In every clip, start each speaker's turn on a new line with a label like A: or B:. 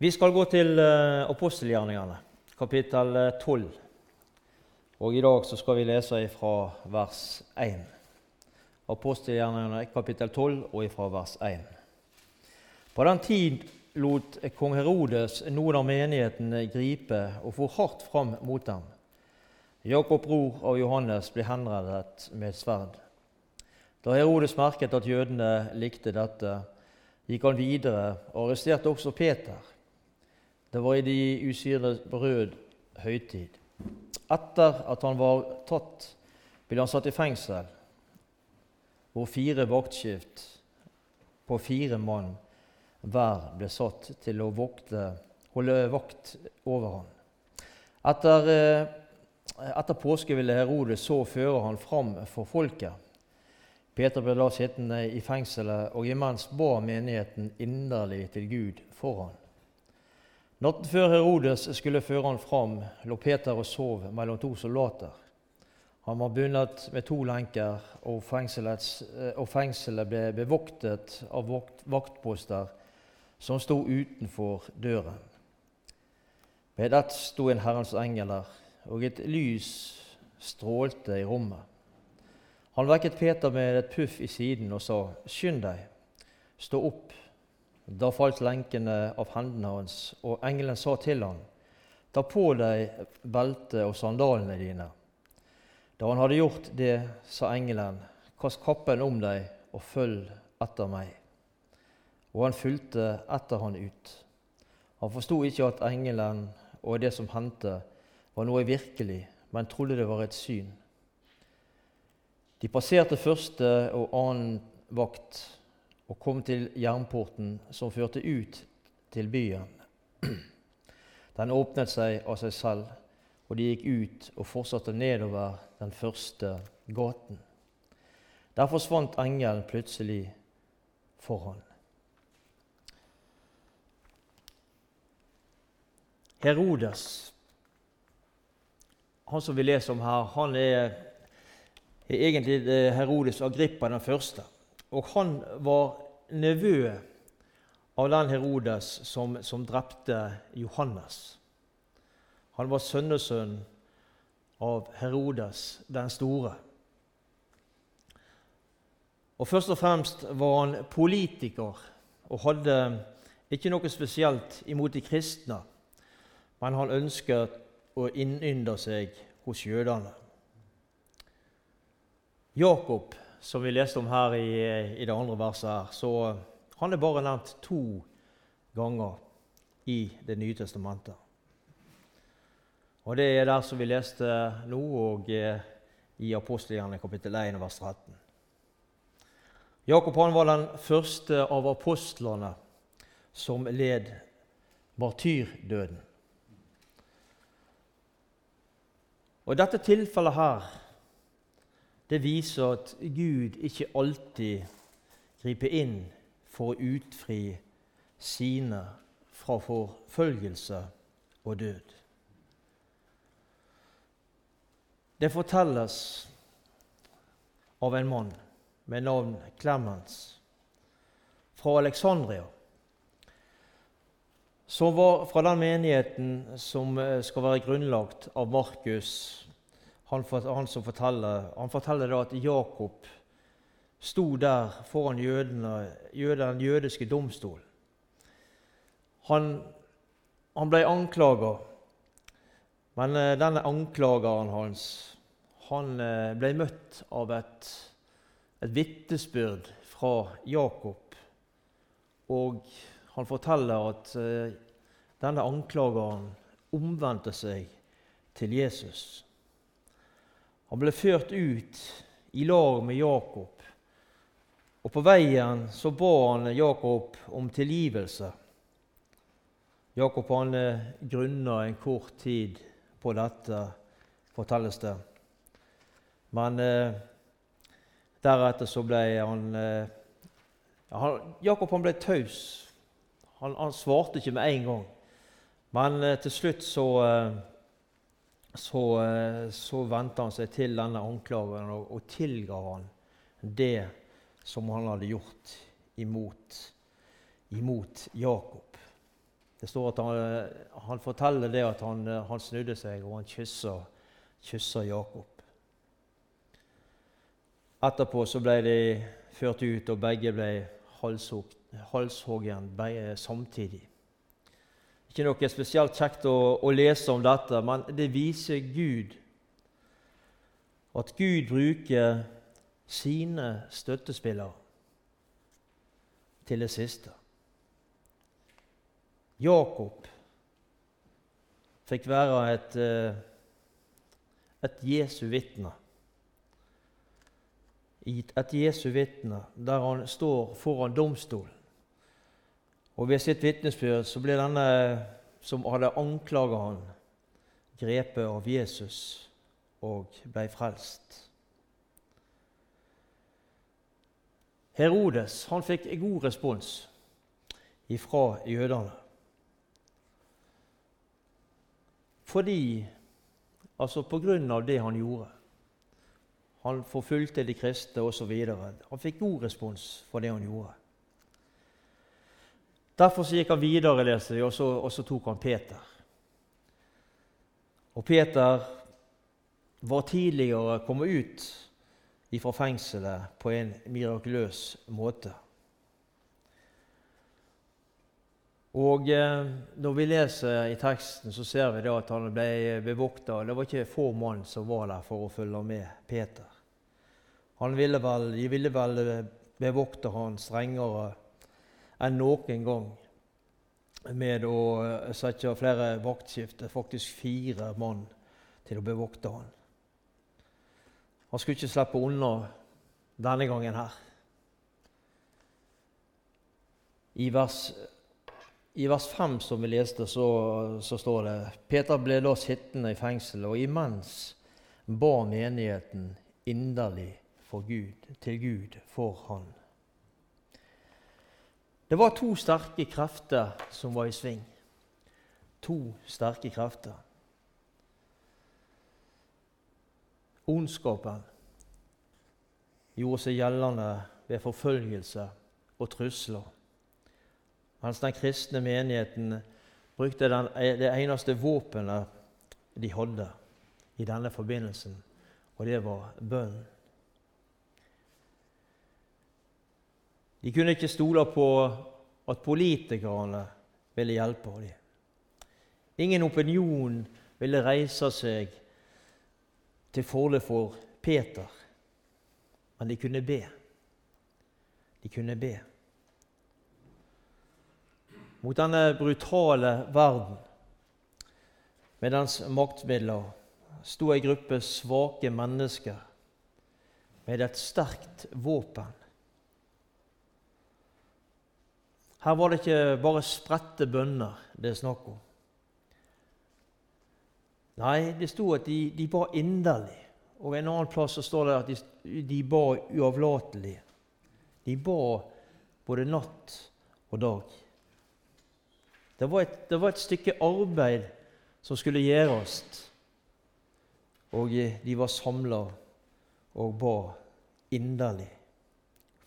A: Vi skal gå til uh, apostelgjerningene, kapittel 12. Og I dag så skal vi lese fra vers 1. Apostelgjerningene kapittel 12 og fra vers 1. På den tid lot kong Herodes noen av menighetene gripe og for hardt fram mot dem. Jakob, bror av Johannes, ble henrettet med sverd. Da Herodes merket at jødene likte dette, gikk han videre og arresterte også Peter. Det var i de usyrede brød høytid. Etter at han var tatt, ble han satt i fengsel, hvor fire vaktskift på fire mann hver ble satt til å vokte, holde vakt over ham. Etter, eh, etter påske ville Herodes så føre han fram for folket. Peter ble da sittende i fengselet, og imens ba menigheten inderlig til Gud for han. Natten før Herodes skulle føre han fram, lå Peter og sov mellom to soldater. Han var bundet med to lenker, og, og fengselet ble bevoktet av vaktposter som sto utenfor døren. Ved ett sto en Herrens engel der, og et lys strålte i rommet. Han vekket Peter med et puff i siden og sa, 'Skynd deg, stå opp.' Da falt lenkene av hendene hans, og engelen sa til ham, Ta på deg beltet og sandalene dine. Da han hadde gjort det, sa engelen, Kast kappen om deg og følg etter meg. Og han fulgte etter han ut. Han forsto ikke at engelen og det som hendte, var noe virkelig, men trodde det var et syn. De passerte første og annen vakt og kom til jernporten som førte ut til byen. Den åpnet seg av seg selv, og de gikk ut og fortsatte nedover den første gaten. Der forsvant engelen plutselig foran. Herodes, han som vi leser om her, han er, er egentlig Herodes Agrippa den første. Og han var nevø av den Herodes som, som drepte Johannes. Han var sønnesønn av Herodes den store. Og Først og fremst var han politiker og hadde ikke noe spesielt imot de kristne, men han ønsket å innynde seg hos jødene. Jakob som vi leste om her i, i det andre verset, her, så han er bare nevnt to ganger i Det nye testamentet. Og Det er der som vi leste nå, og eh, i apostelgjerne kapittel 1, vers 13. Jakob han var den første av apostlene som led martyrdøden. Og I dette tilfellet her det viser at Gud ikke alltid griper inn for å utfri sine fra forfølgelse og død. Det fortelles av en mann med navn Clemens fra Alexandria, som var fra den menigheten som skal være grunnlagt av Markus han, han, som forteller, han forteller da at Jakob sto der foran jødene, den jødiske domstolen. Han, han ble anklaga, men eh, denne anklageren hans han eh, ble møtt av et, et vitnesbyrd fra Jakob. Og han forteller at eh, denne anklageren omvendte seg til Jesus. Han ble ført ut i lag med Jakob, og på veien så ba han Jakob om tilgivelse. Jakob han eh, grunna en kort tid på dette, fortelles det. Men eh, deretter så ble han, eh, han Jakob han ble taus. Han, han, svarte ikke med en gang. Men eh, til slutt så eh, så, eh, så vendte han seg til denne anklagen og, og tilga han det som han hadde gjort imot, imot Jakob. Det står at han, han forteller det at han, han, snudde seg, og han kysser, kysser Jakob. Etterpå så ble de ført ut, og begge ble halshoggen samtidig. Ikke noe spesielt kjekt å, å, lese om dette, men det viser Gud. At Gud bruker sine støttespillere til det siste. Jakob fikk være et, eh, et Jesu vitne. Et Jesu vitne der han står foran domstolen. Og Ved sitt vitnesbyrd så ble denne som hadde anklaga han, grepet av Jesus og ble frelst. Herodes han fikk god respons ifra jødene. Fordi Altså på grunn av det han gjorde. Han forfulgte de kristne osv. Han fikk god respons for det han gjorde. Derfor så gikk han videre, leser vi, og så, og så tok han Peter. Og Peter var tidligere kommet ut fra fengselet på en mirakuløs måte. Og eh, Når vi leser i teksten, så ser vi at han ble bevokta. Det var ikke få mann som var der for å følge med Peter. Han ville vel, de ville vel bevokte han strengere enn noen gang med å sette flere vaktskifter, faktisk fire mann, til å bevokte han. Han skulle ikke slippe unna denne gangen her. I vers i vers 5 som vi leste, så, så, står det Peter ble da sittende i fengsel, og imens ba menigheten inderlig Gud, til Gud for han. Det var to sterke krefter som var i sving. To sterke krefter. Ondskapen gjorde seg gjeldende ved forfølgelse og trusler mens den kristne menigheten brukte den, det eneste våpenet de hadde i denne forbindelsen, og det var bønn. De kunne ikke stole på at politikerne ville hjelpe dem. Ingen opinion ville reise seg til fordel for Peter, men de kunne be. De kunne be mot denne brutale verden. Med dens maktmidler sto ei gruppe svake mennesker med et sterkt våpen. Her var det ikke bare spredte bønner det er snakk om. Nei, det sto at de, de ba inderlig. Og en annen plass så står det at de, de ba uavlatelig. De ba både natt og dag. Det var, et, det var et stykke arbeid som skulle gjøres. Og de var samla og ba inderlig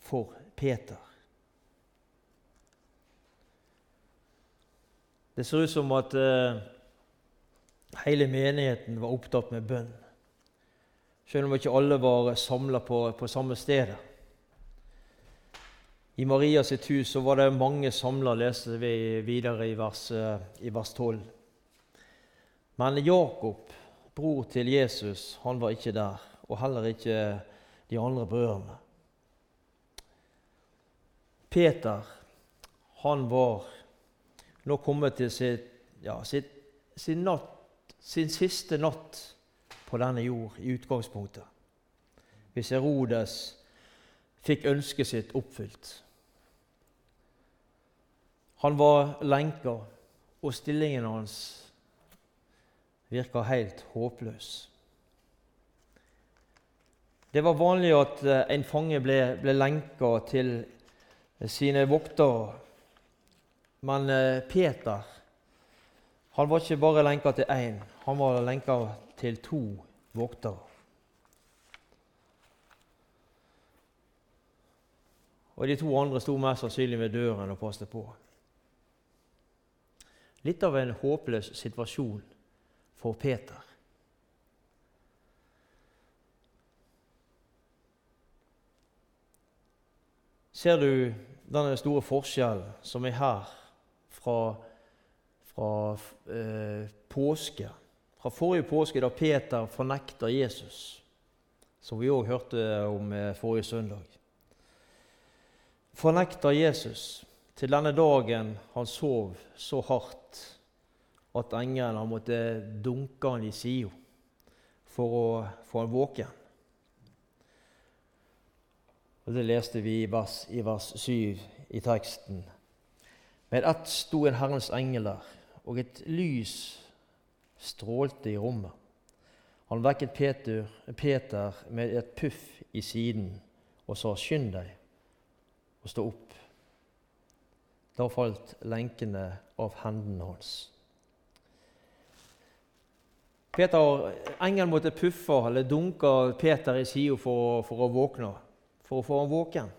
A: for Peter. Det ser ut som at eh, hele menigheten var opptatt med bønn, selv om ikke alle var samla på, på samme stedet. I Marias hus så var det mange samla, leser vi videre i vers, eh, i vers 12. Men Jakob, bror til Jesus, han var ikke der, og heller ikke de andre brødrene. Peter, han var nå kommet til sitt, ja, sitt, sin, natt, sin siste natt på denne jord i utgangspunktet. Hvis Herodes fikk ønsket sitt oppfylt. Han var lenka, og stillingen hans virka helt håpløs. Det var vanlig at eh, en fange ble, ble lenka til sine voktere. Men eh, Peter han var ikke bare lenka til én, han var lenka til to voktere. Og de to andre sto mest sannsynlig ved døren og passet på. litt av en håpløs situasjon for Peter. Ser du denne store forskjellen som er her fra, fra eh, påske? Fra forrige påske, da Peter fornekter Jesus, som vi òg hørte om eh, forrige søndag. Fornekter Jesus til denne dagen han sov så hardt at engelen måtte dunke han i sida for å få han våken. Og Det leste vi i vers, i vers 7 i teksten. Med ett sto en Herrens engel der, og et lys strålte i rommet. Han vekket Peter, Peter med et puff i siden og sa, 'Skynd deg og stå opp.' Da falt lenkene av hendene hans. Peter, Engelen måtte puffe eller dunke Peter i sida for, for, å våkne, for å få ham våken.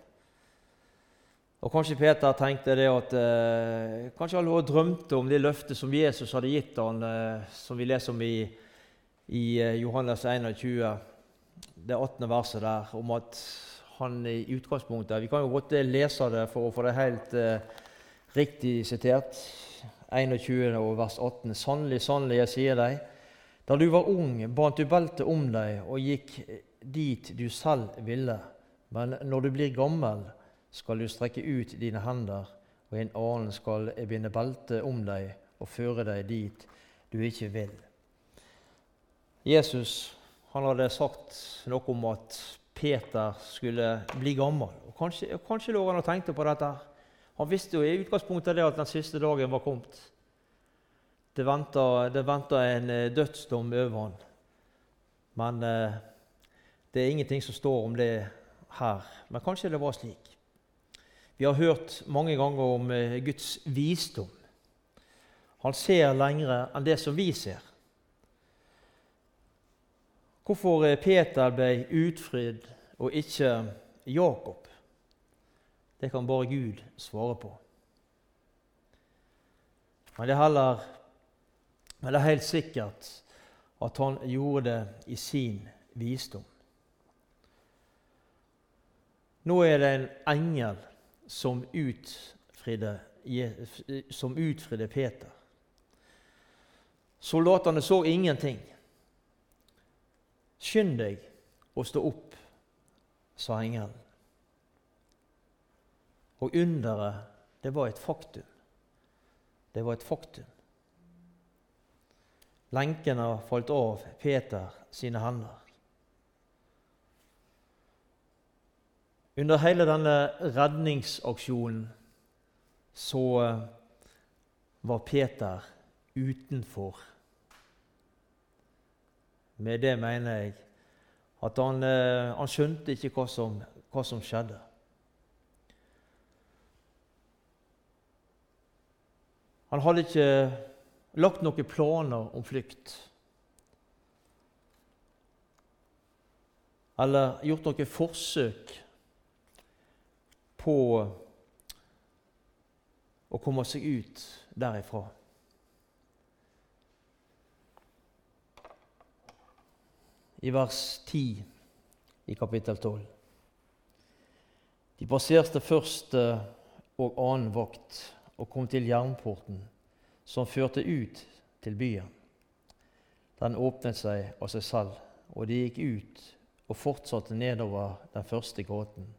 A: Og Kanskje Peter tenkte det at eh, kanskje lå drømte om det løftet som Jesus hadde gitt han, eh, som vi leser om i, i eh, Johannes 21, det 18. verset der, om at han i utgangspunktet Vi kan jo godt lese det for å få det helt eh, riktig sitert. 21. og vers 18. Sannelig, sannelig, jeg sier deg, da du var ung, bandt du beltet om deg og gikk dit du selv ville. Men når du blir gammel, skal du strekke ut dine hender, og en annen skal binde belte om deg og føre deg dit du ikke vil. Jesus han hadde sagt noe om at Peter skulle bli gammel. Og Kanskje, kanskje lå han og tenkte på dette. Han visste jo i utgangspunktet det at den siste dagen var kommet. Det venta en eh, dødsdom over han. Men eh, det er ingenting som står om det her. Men kanskje det var slik. Vi har hørt mange ganger om eh, Guds visdom. Han ser lengre enn det som vi ser. Hvorfor Peter ble utfridd og ikke Jakob, det kan bare Gud svare på. Men det er heller men det er helt sikkert at han gjorde det i sin visdom. Nå er det en engel som utfridde, som utfridde Peter. Soldatene så ingenting. Skynd deg å stå opp, sa engelen. Og underet, det var et faktum. Det var et faktum. Lenkene falt av Peter sine hender. Under hele denne redningsaksjonen så eh, var Peter utenfor. Med det mener jeg at han, eh, han skjønte ikke hva som, hva som skjedde. Han hadde ikke lagt noen planer om flukt. Eller gjort noe forsøk på å komme seg ut derifra. I vers 10 i kapittel 12. De passerte første og annen vakt og kom til jernporten som førte ut til byen. Den åpnet seg av seg selv, og de gikk ut og fortsatte nedover den første gaten.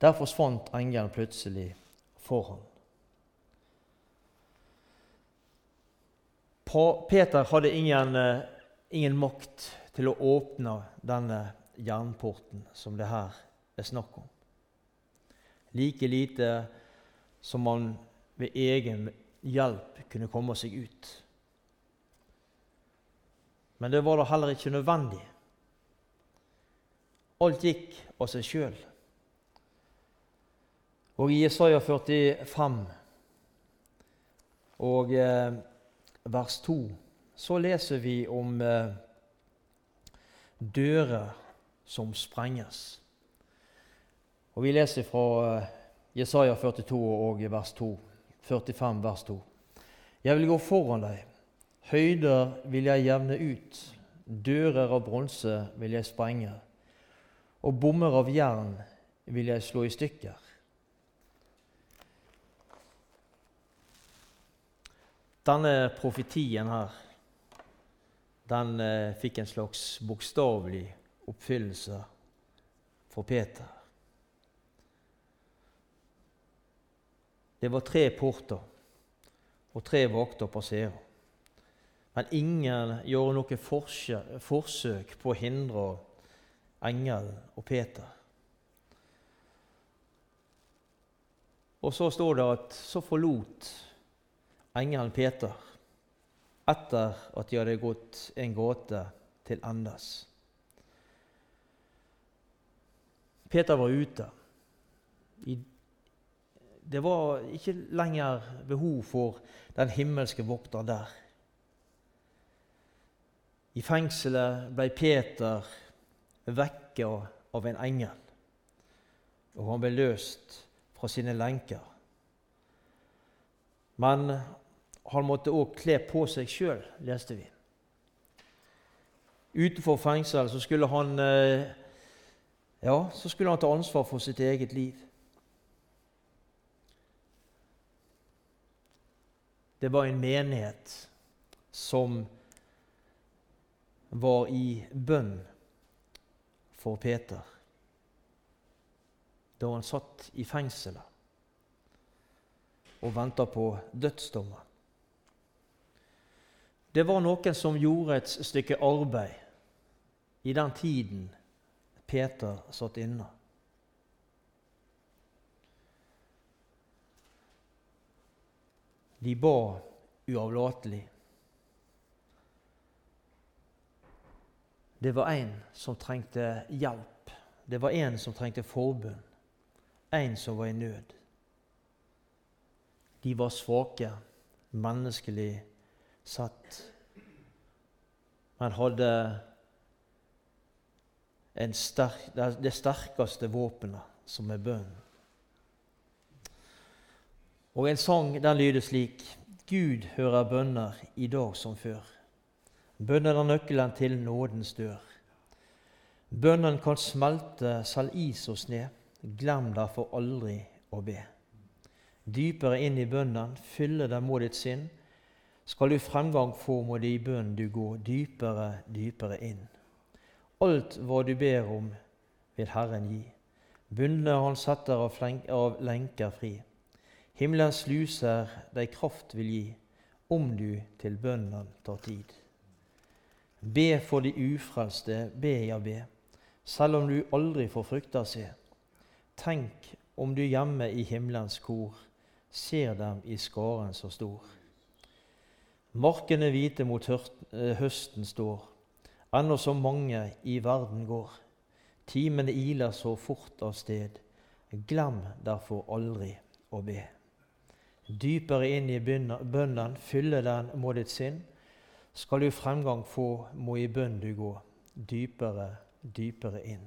A: Der forsvant engelen plutselig foran. Peter hadde ingen, eh, ingen, makt til å åpne denne jernporten som det her er snakk om. Like lite som man ved egen hjelp kunne komme seg ut. Men det var da heller ikke nødvendig. Alt gikk av seg sjøl. Og i Jesaja 45 og eh, vers 2 så leser vi om eh, dører som sprenges. Og Vi leser fra eh, Jesaja 42 og vers 2. 45, vers 2. Jeg vil gå foran deg. Høyder vil jeg jevne ut. Dører av bronse vil jeg sprenge. Og bommer av jern vil jeg slå i stykker. Denne profetien her, den eh, fikk en slags bokstavelig oppfyllelse for Peter. Det var tre porter og tre vakter passerer. Men ingen gjorde noe forsøk på å hindre engelen og Peter. Og så står det at så forlot engelen Peter etter at de hadde gått en gåte til endes. Peter var ute. Det var ikke lenger behov for den himmelske vokter der. I fengselet ble Peter vekket av en engel, og han ble løst fra sine lenker. Men han måtte òg kle på seg sjøl, leste vi. Utenfor fengsel så skulle han eh, ja, så skulle han ta ansvar for sitt eget liv. Det var en menighet som var i bønn for Peter da han satt i fengselet og venta på dødsdommen. Det var noen som gjorde et stykke arbeid i den tiden Peter satt inne. De ba uavlatelig. Det var en som trengte hjelp. Det var en som trengte forbund. En som var i nød. De var svake, menneskelig satt, men hadde sterk, det sterkeste våpenet, som er bønnen. Og en sang den lyder slik Gud hører bønner i dag som før. Bønnen er nøkkelen til nådens dør. Bønnen kan smelte selv is og sne. Glem derfor aldri å be. Dypere inn i bønnen, fylle den må ditt sinn. Skal du fremgang få, må det i bønn du gå dypere, dypere inn. Alt hva du ber om, vil Herren gi. Bundne han setter av, av lenker fri. Himmelens sluser deg kraft vil gi, om du til bønnen tar tid. Be for de ufrelste, be ja be, selv om du aldri får frukta se. Tenk om du hjemme i himmelens kor ser dem i skaren så stor. Markene hvite mot eh, høsten står, ennå så mange i verden går. Timene iler så fort av sted, glem derfor aldri å be. Dypere inn i bønnen, fylle den må ditt sinn. Skal du fremgang få, må i bønn du gå, dypere, dypere inn.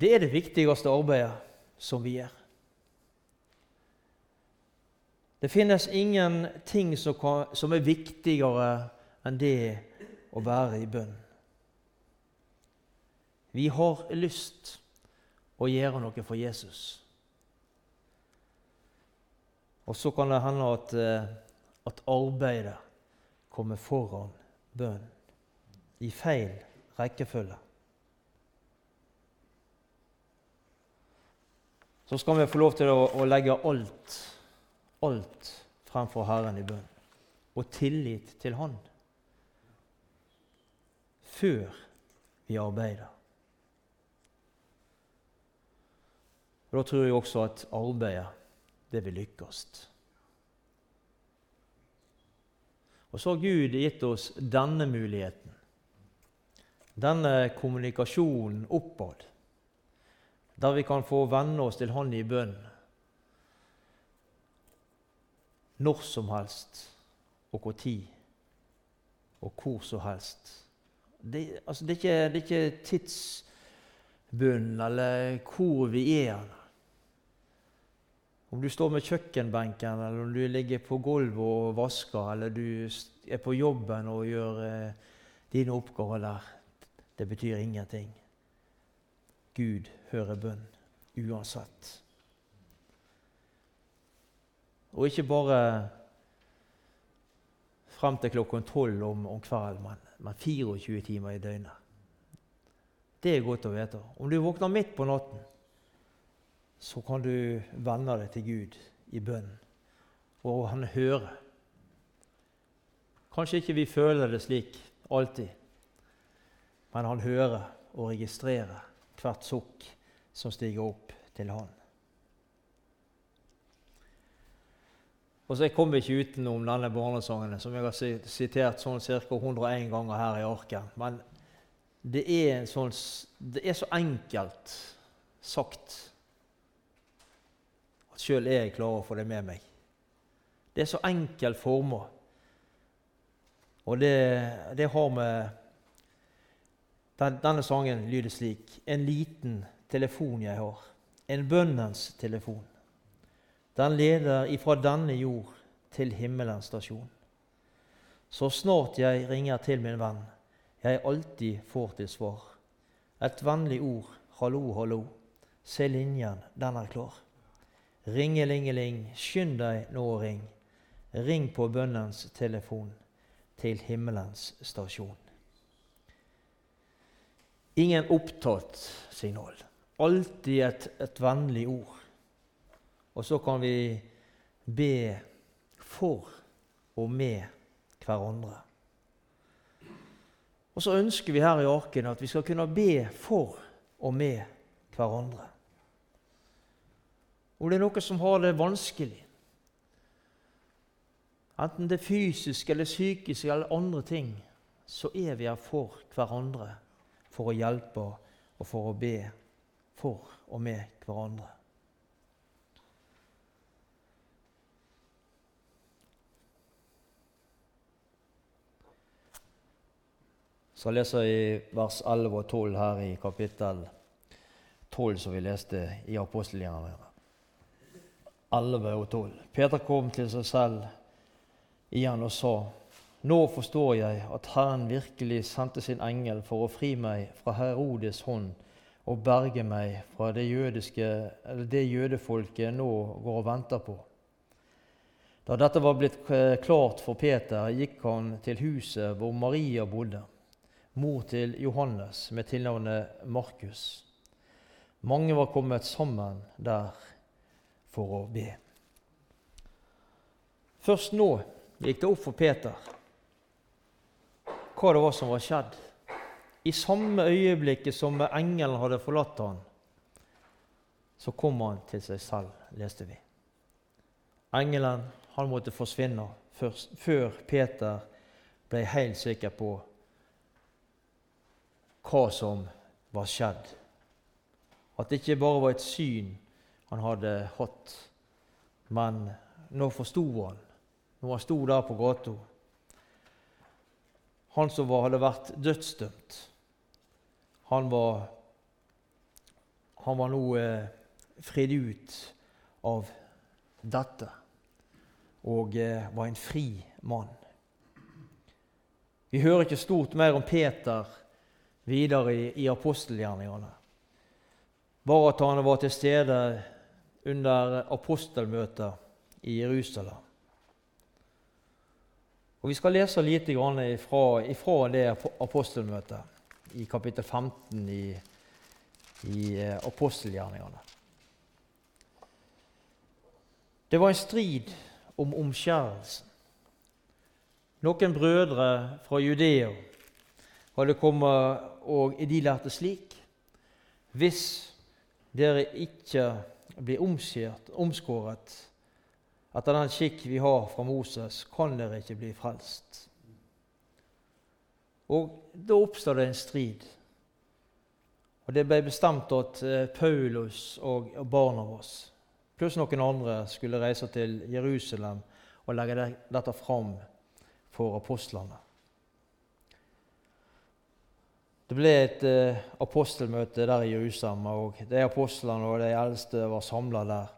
A: Det er det viktigste arbeidet som vi gjør. Det finnes ingenting som, er viktigere enn det å være i bønn. Vi har lyst å gjøre noe for Jesus. Og så kan det hende at, eh, at arbeidet kommer foran bønn i feil rekkefølge. Så skal vi få lov til å, å legge alt alt fremfor Herren i bønn og tillit til Han før vi arbeider. Og Da tror jeg også at arbeidet det vil lykkes. Og så har Gud gitt oss denne muligheten. Denne kommunikasjonen oppad, der vi kan få venne oss til Han i bønn når som helst og hvor tid og hvor som helst. Det, altså, det, er, ikke, det er ikke tidsbunnen eller hvor vi er. Om du står med kjøkkenbenken, eller om du ligger på gulvet og vasker, eller du er på jobben og gjør eh, dine oppgaver der, det betyr ingenting. Gud hører bønn uansett. Og ikke bare frem til klokken tolv om, om, kvelden, men, men 24 timer i døgnet. Det er godt å vite. Om du våkner midt på natten, så kan du vende deg til Gud i bønn, og han hører. Kanskje ikke vi føler det slik alltid, men han hører og registrerer hvert sukk som stiger opp til han. Og så Jeg kommer ikke utenom denne barnesangen, som jeg har sitert sånn ca. 101 ganger her i arket. Men det er, sånn, det er så enkelt sagt at sjøl jeg klarer å få det med meg. Det er så enkelt forma. Og det, det har med den, Denne sangen lyder slik En liten telefon jeg har. En bønnens telefon. Den leder ifra denne jord til himmelens stasjon. Så snart jeg ringer til min venn, jeg alltid får til svar. Et vennlig ord, hallo, hallo, se linjen, den er klar. Ringelingeling, skynd deg nå og ring. Ring på bønnens telefon til himmelens stasjon. Ingen opptatt signal. Alltid et, et vennlig ord. Og så kan vi be for og med hverandre. Og så ønsker vi her i arken at vi skal kunne be for og med hverandre. Om det er noe som har det vanskelig, enten det er fysisk eller psykisk eller andre ting, så er vi her for hverandre for å hjelpe og for å be for og med hverandre. Så jeg leser i vers 11 og 12 her i kapittel 12, som vi leste i apostelgjerningene. 11 og 12. Peter kom til seg selv igjen og sa:" Nå forstår jeg at Herren virkelig sendte sin engel for å fri meg fra Herodes hånd og berge meg fra det, jødiske, det jødefolket nå går og venter på. Da dette var blitt klart for Peter, gikk han til huset hvor Maria bodde mor til Johannes med tilnavnet Markus. Mange var kommet sammen der for å be. Først nå gikk det opp for Peter hva det var som var skjedd. I samme øyeblikket som engelen hadde forlatt han, så kom han til seg selv, leste vi. Engelen han måtte forsvinne først, før Peter ble helt sikker på hva som var skjedd. At det ikke bare var et syn han hadde hatt, men nå forsto han, når han sto der på gata Han som var, hadde vært dødsdømt, han var, han var nå eh, fridd ut av dette og eh, var en fri mann. Vi hører ikke stort mer om Peter videre i, i apostelgjerningene. Han var til stede under apostelmøtet i Jerusalem. Og Vi skal lese lite grann ifra, ifra det apostelmøtet i kapittel 15 i, i eh, apostelgjerningene. Det var en strid om omskjærelsen. Noen brødre fra Judea hadde kommet og de lærte slik Hvis dere ikke blir omskjert, omskåret etter den skikk vi har fra Moses, kan dere ikke bli frelst. Og Da oppstod det en strid. Og Det ble bestemt at eh, Paulus og Barnabas pluss noen andre skulle reise til Jerusalem og legge dette fram for apostlene. Det ble et eh, apostelmøte der i Jerusalem, og de apostlene og de eldste var samla der.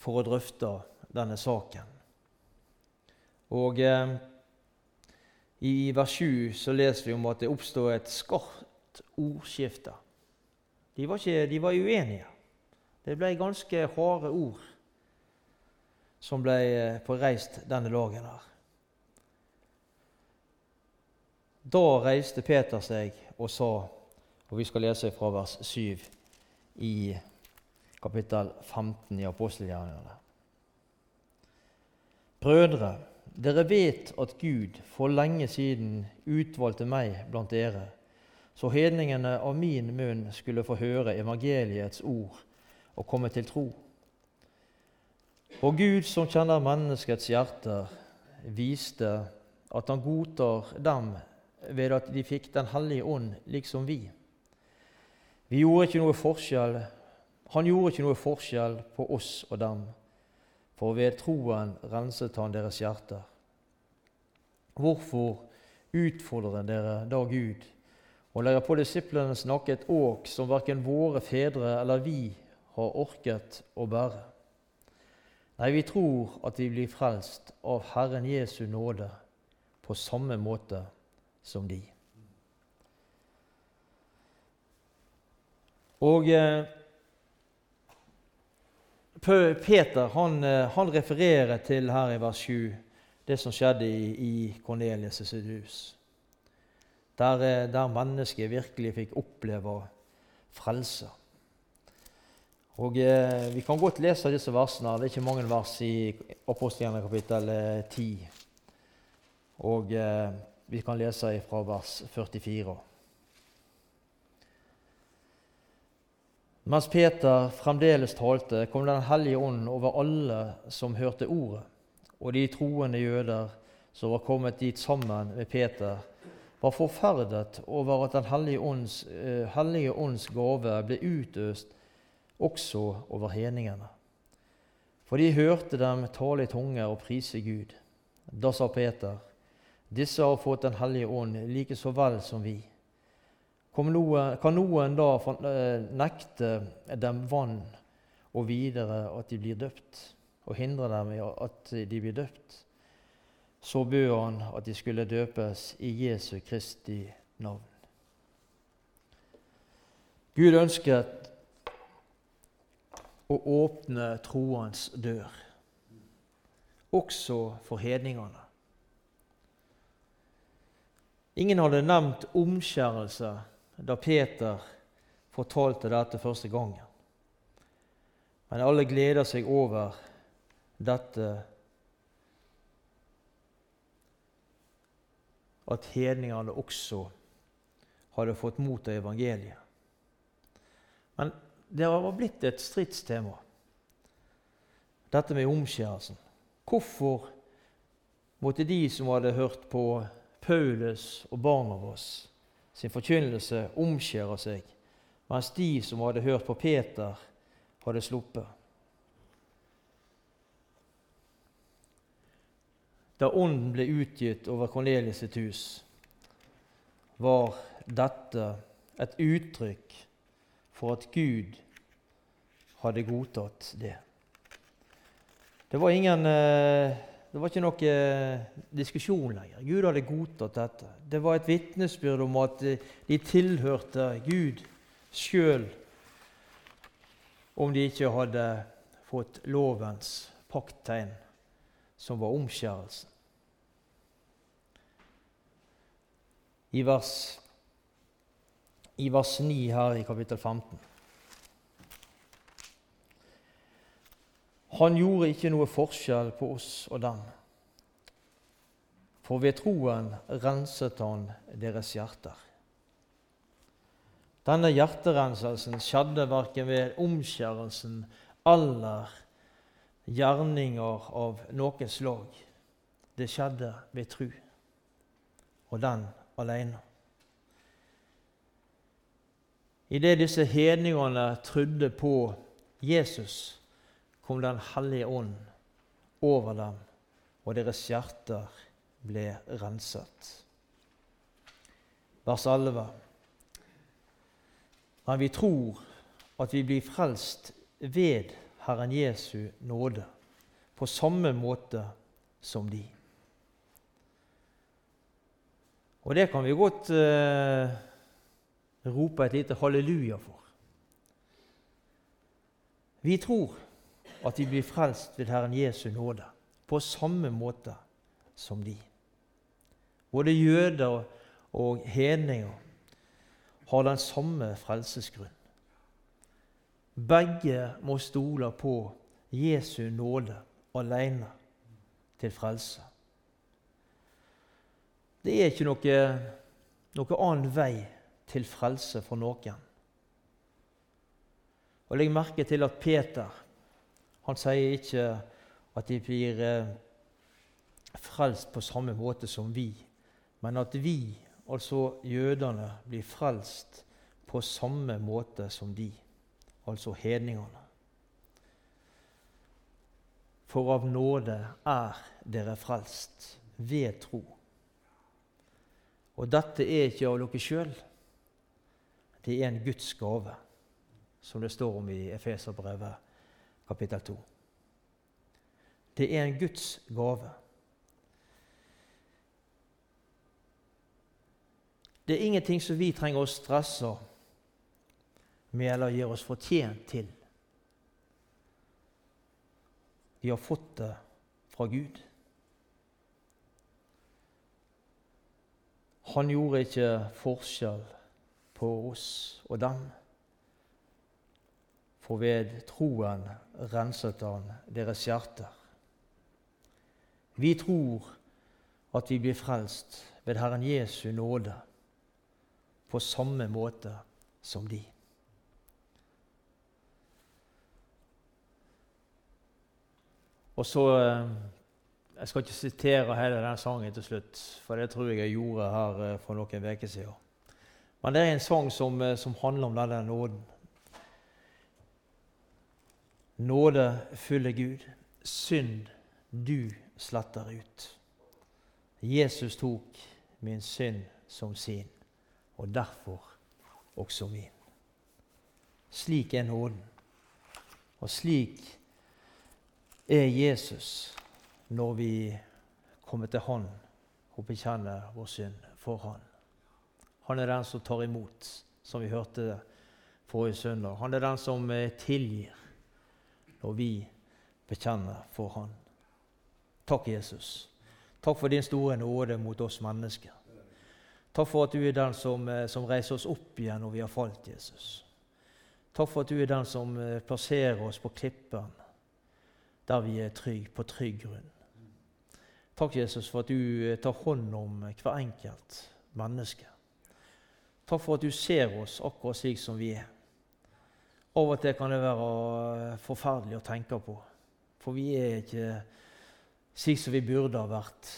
A: for å drøfte denne saken. Og eh, I vers 7 så leser vi om at det oppstod et skarpt ordskifte. De var, ikke, de var uenige. Det ble ganske harde ord som ble eh, påreist denne dagen. her. Da reiste Peter seg og sa, og vi skal lese fra vers 7 i kapittel 15 i apostelgjerningene. Brødre, dere vet at Gud for lenge siden utvalgte meg blant dere, så hedningene av min munn skulle få høre evangeliets ord og komme til tro. Og Gud, som kjenner menneskets hjerter, viste at han godtar dem ved at de fikk Den hellige ånd, liksom vi. Vi gjorde ikke noe forskjell, Han gjorde ikke noe forskjell på oss og dem, for ved troen renset Han deres hjerter. Hvorfor utfordrer dere da Gud og legger på disiplene snakket et åk som verken våre fedre eller vi har orket å bære? Nei, vi tror at vi blir frelst av Herren Jesu nåde på samme måte som de. Og eh, Peter han, eh, han, refererer til her i vers 7 det som skjedde i, i Kornelius' hus. Der, eh, der mennesket virkelig fikk oppleve frelse. Og eh, Vi kan godt lese disse versene. Det er ikke mange vers i Apostelgjerningen kapittel 10. Eh, og eh, vi kan lese fra vers 44. Mens Peter fremdeles talte, kom Den hellige ånd over alle som hørte ordet, og de troende jøder som var kommet dit sammen med Peter, var forferdet over at Den hellige ånds, ånds gave ble utøst også over heningene. For de hørte dem tale i tunger og prise Gud. Da sa Peter:" Disse har fått Den hellige ånd like så vel som vi. Kan noen da eh, nekte dem vann og videre at de blir døpt, og hindre dem i at de blir døpt? Så bød han at de skulle døpes i Jesu Kristi navn. Gud ønsket å åpne troens dør, også for hedningene. Ingen hadde nevnt omskjærelse da Peter fortalte dette første gangen. Men alle gleder seg over dette at hedningene også hadde fått mot av evangeliet. Men det var blitt et stridstema, dette med omskjærelsen. Hvorfor måtte de som hadde hørt på Paulus og Barnabas sin forkynnelse omskjærer seg, mens de som hadde hørt på Peter, hadde sluppet. Da ånden ble utgitt over Kornelius sitt hus, var dette et uttrykk for at Gud hadde godtatt det. Det var ingen eh, det var ikke noe eh, diskusjon lenger. Gud hadde godtatt dette. Det var et vitnesbyrd om at eh, de tilhørte Gud sjøl, om de ikke hadde fått lovens pakttegn, som var omskjærelsen. I vers, I vers 9 her i kapittel 15. Han gjorde ikke noe forskjell på oss og dem. For ved troen renset han deres hjerter. Denne hjerterenselsen skjedde verken ved omskjærelsen eller gjerninger av noe slag. Det skjedde ved tru, og den alene. Idet disse hedningene trodde på Jesus, kom Den hellige ånd over dem, og deres hjerter ble renset. Vers 11. Men vi tror at vi blir frelst ved Herren Jesu nåde på samme måte som de. Og det kan vi godt eh, rope et lite halleluja for. Vi tror at de blir frelst ved Herren Jesu nåde på samme måte som de. Både jøder og hedninger har den samme frelsesgrunn. Begge må stole på Jesu nåde alene til frelse. Det er ikke noe, noe annen vei til frelse for noen. Og Legg merke til at Peter han sier ikke at de blir eh, frelst på samme måte som vi, men at vi, altså jødene, blir frelst på samme måte som de, altså hedningene. For av nåde er dere frelst ved tro. Og dette er ikke av dere sjøl. Det er en Guds gave, som det står om i Efeserbrevet kapittel 2. Det er en Guds gave. Det er ingenting som vi trenger å stresse med eller gjøre oss fortjent til. Vi har fått det fra Gud. Han gjorde ikke forskjell på oss og dem. For ved troen renset han deres hjerter. Vi tror at vi blir frelst ved Herren Jesu nåde på samme måte som de. Og så eh, jeg skal ikke sitere hele den sangen til slutt, for det tror jeg jeg gjorde her eh, for noen uker siden. Men det er en sang som, eh, som handler om denne nåden. Nåde fyller Gud, synd du sletter ut. Jesus tok min synd som sin, og derfor også min. Slik er nåden, og slik er Jesus når vi kommer til Han og bekjenner vår synd for Han. Han er den som tar imot, som vi hørte forrige søndag. Han er den som eh, tilgir når vi bekjenner for Han. Takk, Jesus. Takk for din store nåde mot oss mennesker. Takk for at du er den som, eh, som reiser oss opp igjen når vi har falt, Jesus. Takk for at du er den som eh, plasserer oss på klippen der vi er trygg, på trygg grunn. Takk, Jesus, for at du eh, tar hånd om hver enkelt menneske. Takk for at du ser oss akkurat slik som vi er. Av og til kan det være eh, forferdelig å tenke på, for vi er ikke slik som vi burde ha vært.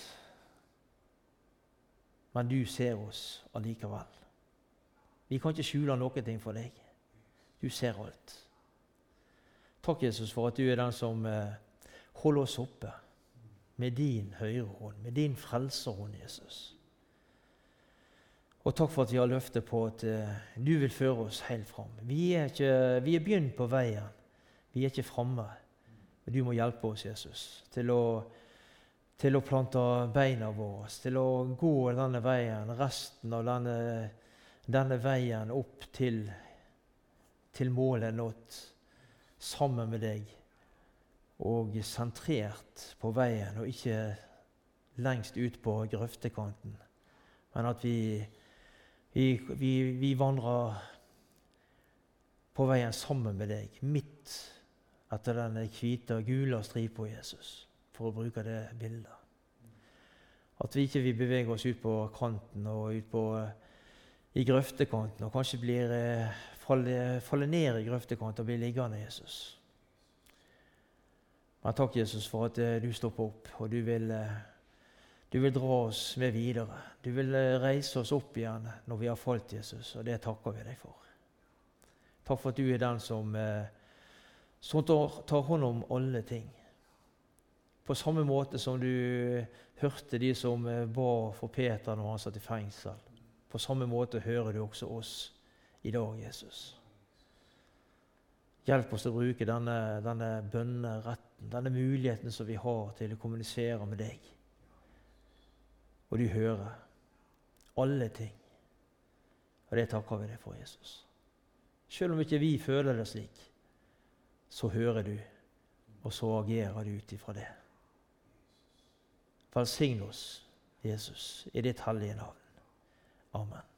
A: Men du ser oss allikevel. Vi kan ikke skjule noe for deg. Du ser alt. Takk, Jesus, for at du er den som eh, holder oss oppe med din høyre hånd, med din frelserhånd, Jesus. Og takk for at vi har løftet på at uh, du vil føre oss helt fram. Vi er, ikke, vi er begynt på veien. Vi er ikke framme. Du må hjelpe oss, Jesus, til å, til å plante beina våre, til å gå denne veien, resten av denne, denne veien opp til, til målet nådd, sammen med deg og sentrert på veien, og ikke lengst ut på grøftekanten. Men at vi, vi, vi, vi vandrer på veien sammen med deg, midt etter denne hvite og gule stripa Jesus, for å bruke det bildet. At vi ikke vil bevege oss ut på kanten og ut på, i grøftekanten og kanskje blir, eh, faller, faller ned i grøftekanten og blir liggende Jesus. Men takk, Jesus, for at uh, du stopper opp, og du vil, du vil, dra oss med videre. Du vil uh, reise oss opp igjen når vi har falt, Jesus, og det takker vi deg for. Takk for at du er den som, som tar, hånd om alle ting. På samme måte som du hørte de som ba for Peter når han satt i fengsel. På samme måte hører du også oss i dag, Jesus. Hjelp oss til å bruke denne, denne bønneretten, denne muligheten som vi har til å kommunisere med deg. Og du hører alle ting. Og det takker vi deg for, Jesus. Selv om ikke vi føler det slik, så hører du, og så agerer du ut ifra det. Velsign oss, Jesus, i ditt hellige navn. Amen.